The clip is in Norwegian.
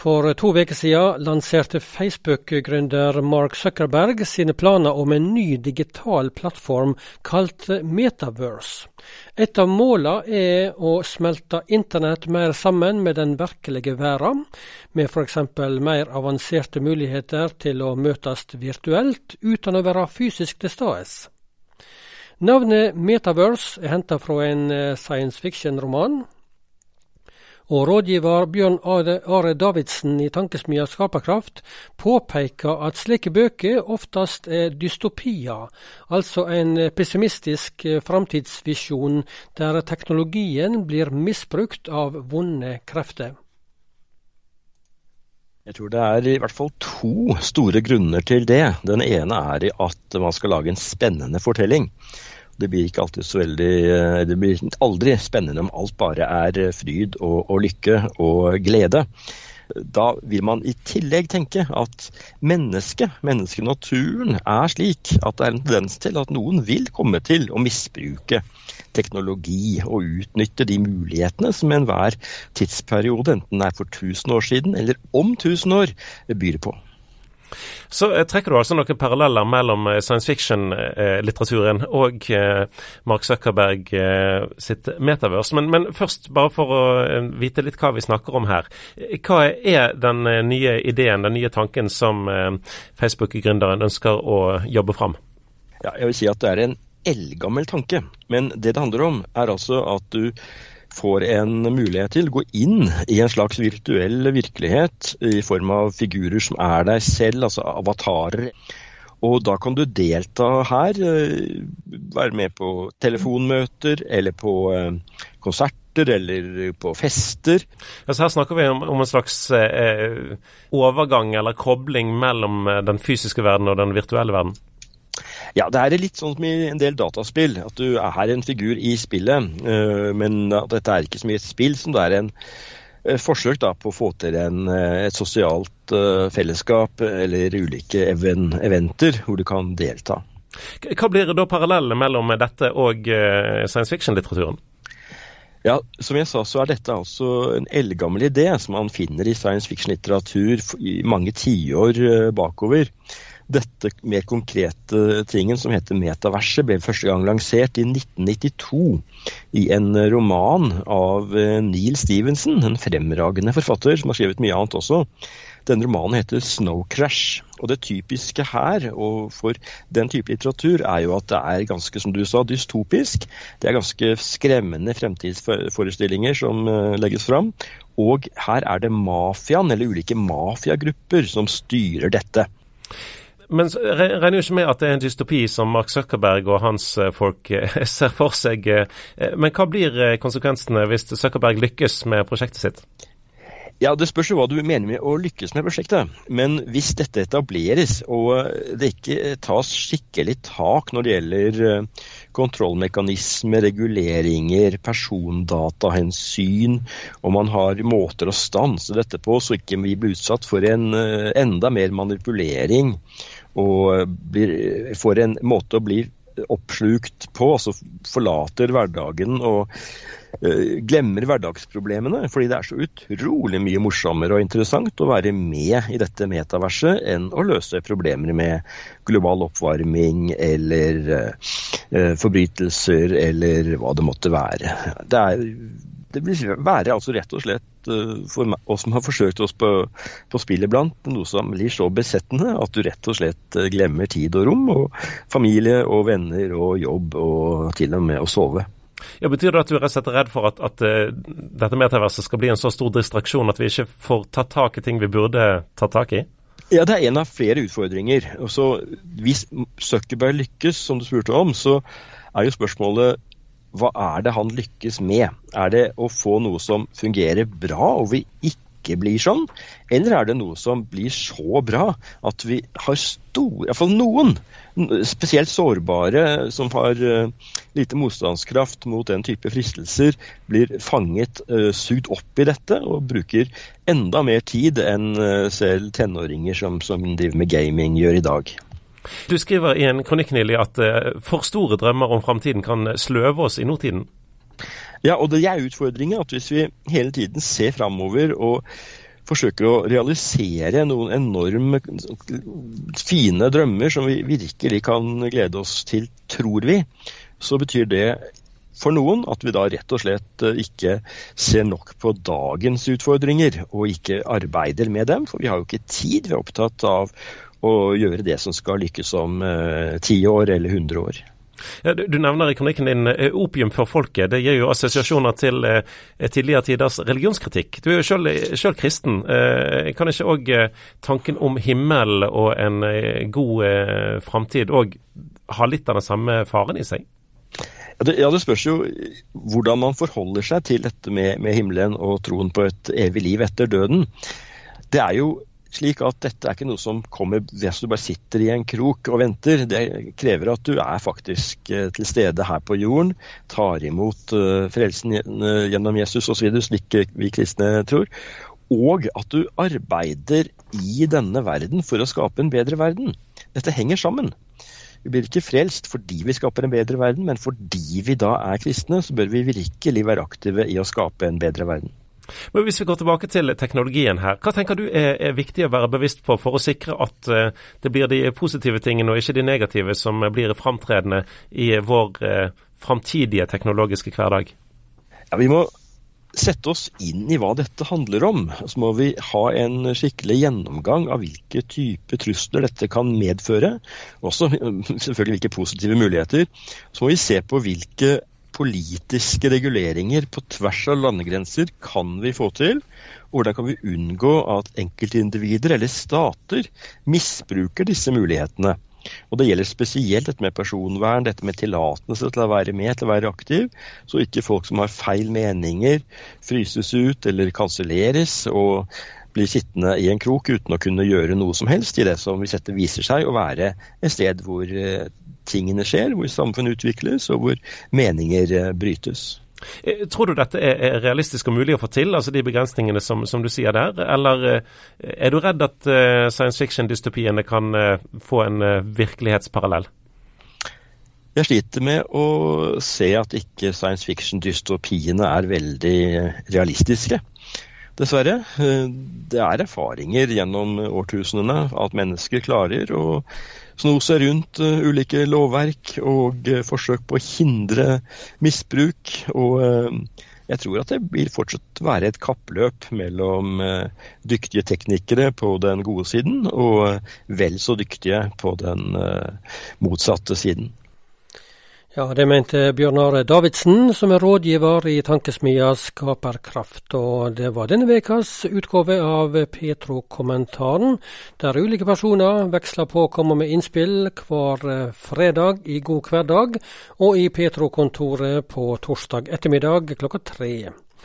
For to uker siden lanserte Facebook-gründer Mark Zuckerberg sine planer om en ny digital plattform kalt Metaverse. Et av målene er å smelte internett mer sammen med den virkelige verden, med f.eks. mer avanserte muligheter til å møtes virtuelt uten å være fysisk til stede. Navnet Metaverse er henta fra en eh, science fiction-roman og rådgiver Bjørn Are Davidsen i Tankesmia Skaperkraft påpeker at slike bøker oftest er dystopier, altså en pessimistisk eh, framtidsvisjon der teknologien blir misbrukt av vonde krefter. Jeg tror det er i hvert fall to store grunner til det. Den ene er at man skal lage en spennende fortelling. Det blir ikke alltid så veldig eh, Det blir aldri spennende om alt bare er eh, fryd og, og lykke og glede. Da vil man i tillegg tenke at mennesket, menneskenaturen, er slik at det er en tendens til at noen vil komme til å misbruke teknologi og utnytte de mulighetene som enhver tidsperiode, enten det er for 1000 år siden eller om 1000 år, byr på. Så eh, trekker du altså noen paralleller mellom eh, science fiction-litteraturen og eh, Mark Zuckerberg sitt metaverse. Men, men, først, bare for å vite litt hva vi snakker om her. Hva er den nye ideen, den nye tanken som Facebook-gründeren ønsker å jobbe fram? Ja, jeg vil si at det er en eldgammel tanke. Men det det handler om, er altså at du får en mulighet til å gå inn i en slags virtuell virkelighet i form av figurer som er deg selv, altså avatarer. Og da kan du delta her, eh, være med på telefonmøter eller på eh, konserter eller på fester. Altså her snakker vi om, om en slags eh, overgang eller kobling mellom eh, den fysiske verden og den virtuelle verden? Ja, det er litt sånn som i en del dataspill. At du er en figur i spillet, eh, men at dette er ikke så mye et spill som det er en eh, forsøk da, på å få til en, eh, et sosialt fellesskap eller ulike eventer hvor du kan delta. Hva blir da parallellene mellom dette og science fiction-litteraturen? Ja, Som jeg sa, så er dette altså en eldgammel idé som man finner i science fiction-litteratur i mange tiår bakover dette mer konkrete tingen som heter metaverset, ble første gang lansert i 1992 i en roman av eh, Neil Stevenson, en fremragende forfatter som har skrevet mye annet også. Denne romanen heter 'Snow Crash'. og Det typiske her og for den type litteratur er jo at det er ganske som du sa, dystopisk. Det er ganske skremmende fremtidsforestillinger som uh, legges fram. Og her er det mafiaen, eller ulike mafiagrupper, som styrer dette. Men regner jo ikke med at det er en dystopi som Mark Zuckerberg og hans eh, folk eh, ser for seg. Eh, men hva blir konsekvensene hvis Zuckerberg lykkes med prosjektet sitt? Ja, Det spørs jo hva du mener med å lykkes med prosjektet. Men hvis dette etableres, og det ikke tas skikkelig tak når det gjelder kontrollmekanismer, reguleringer, persondatahensyn, og man har måter å stanse dette på så ikke vi blir utsatt for en enda mer manipulering og blir, får en måte å bli oppslukt på, altså forlater hverdagen og uh, glemmer hverdagsproblemene. Fordi det er så utrolig mye morsommere og interessant å være med i dette metaverset enn å løse problemer med global oppvarming eller uh, forbrytelser eller hva det måtte være. Det er det vil være altså rett og slett eh, for oss som har forsøkt oss på, på spill iblant, noe som blir så besettende at du rett og slett eh, glemmer tid og rom, og familie og venner og jobb og til og med å sove. Ja, Betyr det at du er rett og slett redd for at, at uh, dette metaverset skal bli en så stor distraksjon at vi ikke får tatt tak i ting vi burde tatt tak i? Ja, det er en av flere utfordringer. Også, hvis Zuckerberg lykkes, som du spurte om, så er jo spørsmålet hva er det han lykkes med? Er det å få noe som fungerer bra, og vi ikke blir sånn? Eller er det noe som blir så bra at vi har store Iallfall noen, spesielt sårbare, som har uh, lite motstandskraft mot den type fristelser, blir fanget, uh, sugd opp i dette og bruker enda mer tid enn uh, selv tenåringer som, som driver med gaming, gjør i dag. Du skriver i en kronikk nylig at uh, for store drømmer om framtiden kan sløve oss i nåtiden. Ja, og det er utfordringen. At hvis vi hele tiden ser framover og forsøker å realisere noen enorme, fine drømmer som vi virkelig kan glede oss til, tror vi, så betyr det for noen at vi da rett og slett eh, ikke ser nok på dagens utfordringer og ikke arbeider med dem. For vi har jo ikke tid. Vi er opptatt av å gjøre det som skal lykkes om eh, ti år eller hundre år. Ja, du, du, nevner i kronikken din eh, opium for folket. Det gir jo assosiasjoner til eh, tidligere tiders religionskritikk. Du er jo selv, kristen. Eh, kan ikke òg eh, tanken om himmel og en eh, god eh, framtid òg ha litt av den samme faren i seg? Det, ja, det spørs jo hvordan man forholder seg til dette med, med himmelen og troen på et evig liv etter døden. Det er jo slik at dette er ikke noe som kommer hvis du bare sitter i en krok og venter. Det krever at du er faktisk eh, til stede her på jorden, tar imot eh, frelsen gjennom Jesus osv., slik vi kristne tror. Og at du arbeider i denne verden for å skape en bedre verden. Dette henger sammen. Vi blir ikke frelst fordi vi skaper en bedre verden, men fordi vi da er kristne, så bør vi virkelig være aktive i å skape en bedre verden. Men Hvis vi går tilbake til teknologien her, hva tenker du er, er viktig å være bevisst på for å sikre at uh, det blir de positive tingene og ikke de negative som blir framtredende i vår uh, framtidige teknologiske hverdag? Ja, Vi må sette oss inn i hva dette handler om. Så må vi ha en skikkelig gjennomgang av hvilke type trusler dette kan medføre. Også selvfølgelig hvilke positive muligheter. Så må vi se på hvilke politiske reguleringer på tvers av landegrenser kan vi få til? Hvordan kan vi unngå at enkeltindivider eller stater misbruker disse mulighetene? Og Det gjelder spesielt dette med personvern, dette med tillatelse til å være med, til å være aktiv. Så ikke folk som har feil meninger fryses ut eller kanselleres og blir sittende i en krok uten å kunne gjøre noe som helst i det som hvis dette viser seg å være et sted hvor eh, tingene skjer, hvor samfunn utvikles og hvor meninger eh, brytes. Eh, tror du dette er realistisk og mulig å få til, altså de begrensningene som, som du sier der? Eller eh, er du redd at science fiction-dystopiene kan få en virkelighetsparallell? Jeg sliter med å se at ikke science fiction-dystopiene er veldig realistiske. Dessverre. Det er erfaringer gjennom årtusenene at mennesker klarer å sno seg rundt uh, ulike lovverk og uh, forsøk på å hindre misbruk. Og jeg tror at det vil fortsatt være et kappløp mellom dyktige teknikere på den gode siden og vel så dyktige på den motsatte siden. Ja, det mente Bjørnar Davidsen, som er rådgiver i tankesmia Skaperkraft. Og det var denne ukas utgave av Petro-kommentaren, der ulike personer veksler på å komme med innspill hver eh, fredag i God hverdag, og i Petro-kontoret på torsdag ettermiddag klokka tre.